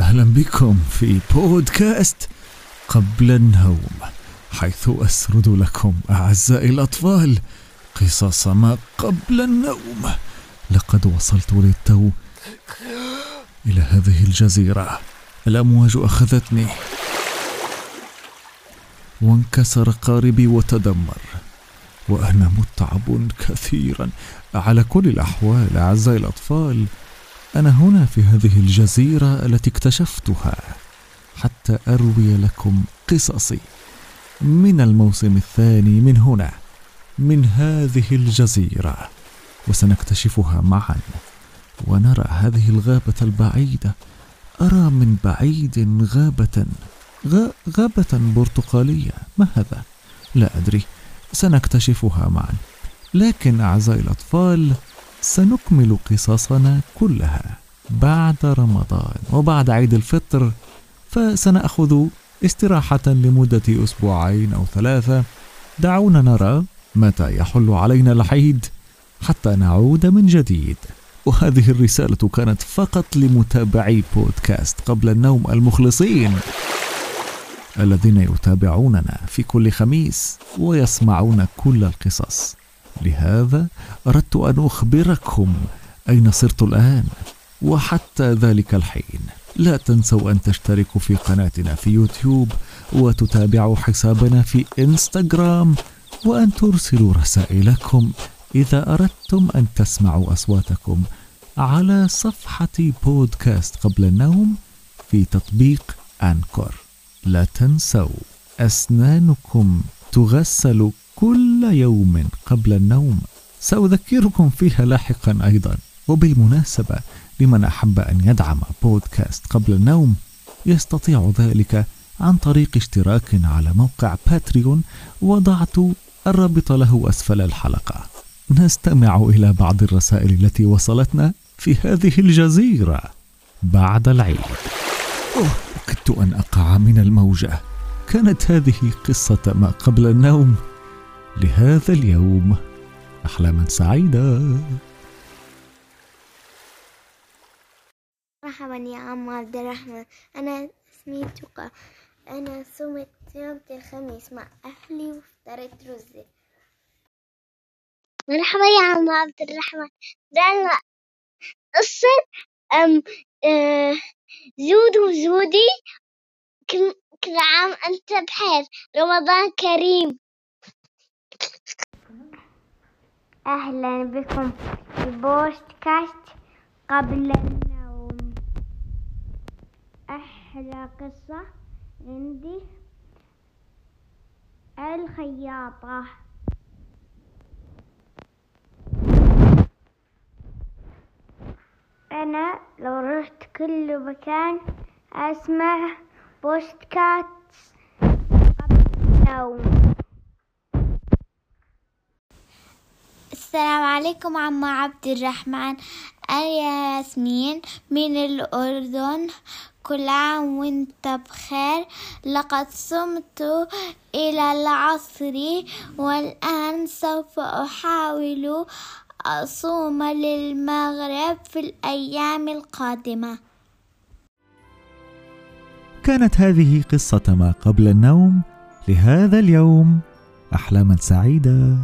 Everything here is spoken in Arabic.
أهلا بكم في بودكاست قبل النوم حيث أسرد لكم أعزائي الأطفال قصص ما قبل النوم. لقد وصلت للتو إلى هذه الجزيرة. الأمواج أخذتني. وانكسر قاربي وتدمر. وأنا متعب كثيرا. على كل الأحوال أعزائي الأطفال أنا هنا في هذه الجزيرة التي اكتشفتها حتى أروي لكم قصصي. من الموسم الثاني من هنا من هذه الجزيرة وسنكتشفها معا. ونرى هذه الغابة البعيدة. أرى من بعيد غابة غابة برتقالية. ما هذا؟ لا أدري. سنكتشفها معا. لكن أعزائي الأطفال سنكمل قصصنا كلها بعد رمضان وبعد عيد الفطر فسنأخذ استراحة لمدة أسبوعين أو ثلاثة. دعونا نرى متى يحل علينا العيد حتى نعود من جديد. وهذه الرسالة كانت فقط لمتابعي بودكاست قبل النوم المخلصين. الذين يتابعوننا في كل خميس ويسمعون كل القصص. لهذا أردت أن أخبركم أين صرت الآن وحتى ذلك الحين. لا تنسوا أن تشتركوا في قناتنا في يوتيوب وتتابعوا حسابنا في إنستغرام وأن ترسلوا رسائلكم إذا أردتم أن تسمعوا أصواتكم على صفحة بودكاست قبل النوم في تطبيق أنكور. لا تنسوا أسنانكم تغسل كل يوم قبل النوم. سأذكركم فيها لاحقا أيضا. وبالمناسبة لمن أحب أن يدعم بودكاست قبل النوم يستطيع ذلك عن طريق اشتراك على موقع باتريون وضعت الرابط له أسفل الحلقة. نستمع إلى بعض الرسائل التي وصلتنا في هذه الجزيرة بعد العيد. أوه كدت أن أقع من الموجة. كانت هذه قصة ما قبل النوم. لهذا اليوم أحلاما سعيدة. مرحبا يا عم عبد الرحمن. أنا اسمي توقع أنا صمت يوم الخميس مع أهلي وفطرت رز. مرحبا يا عم عبد الرحمن. ده قصة أم أه زود وزودي كل عام أنت بخير. رمضان كريم. أهلا بكم في بودكاست قبل النوم. أحلى قصة عندي. الخياطة. أنا لو رحت كل مكان أسمع بودكاست قبل النوم السلام عليكم عم عبد الرحمن. أنا ياسمين من الأردن. كل عام وأنت بخير. لقد صمت إلى العصر والآن سوف أحاول أصوم للمغرب في الأيام القادمة. كانت هذه قصة ما قبل النوم. لهذا اليوم أحلاما سعيدة.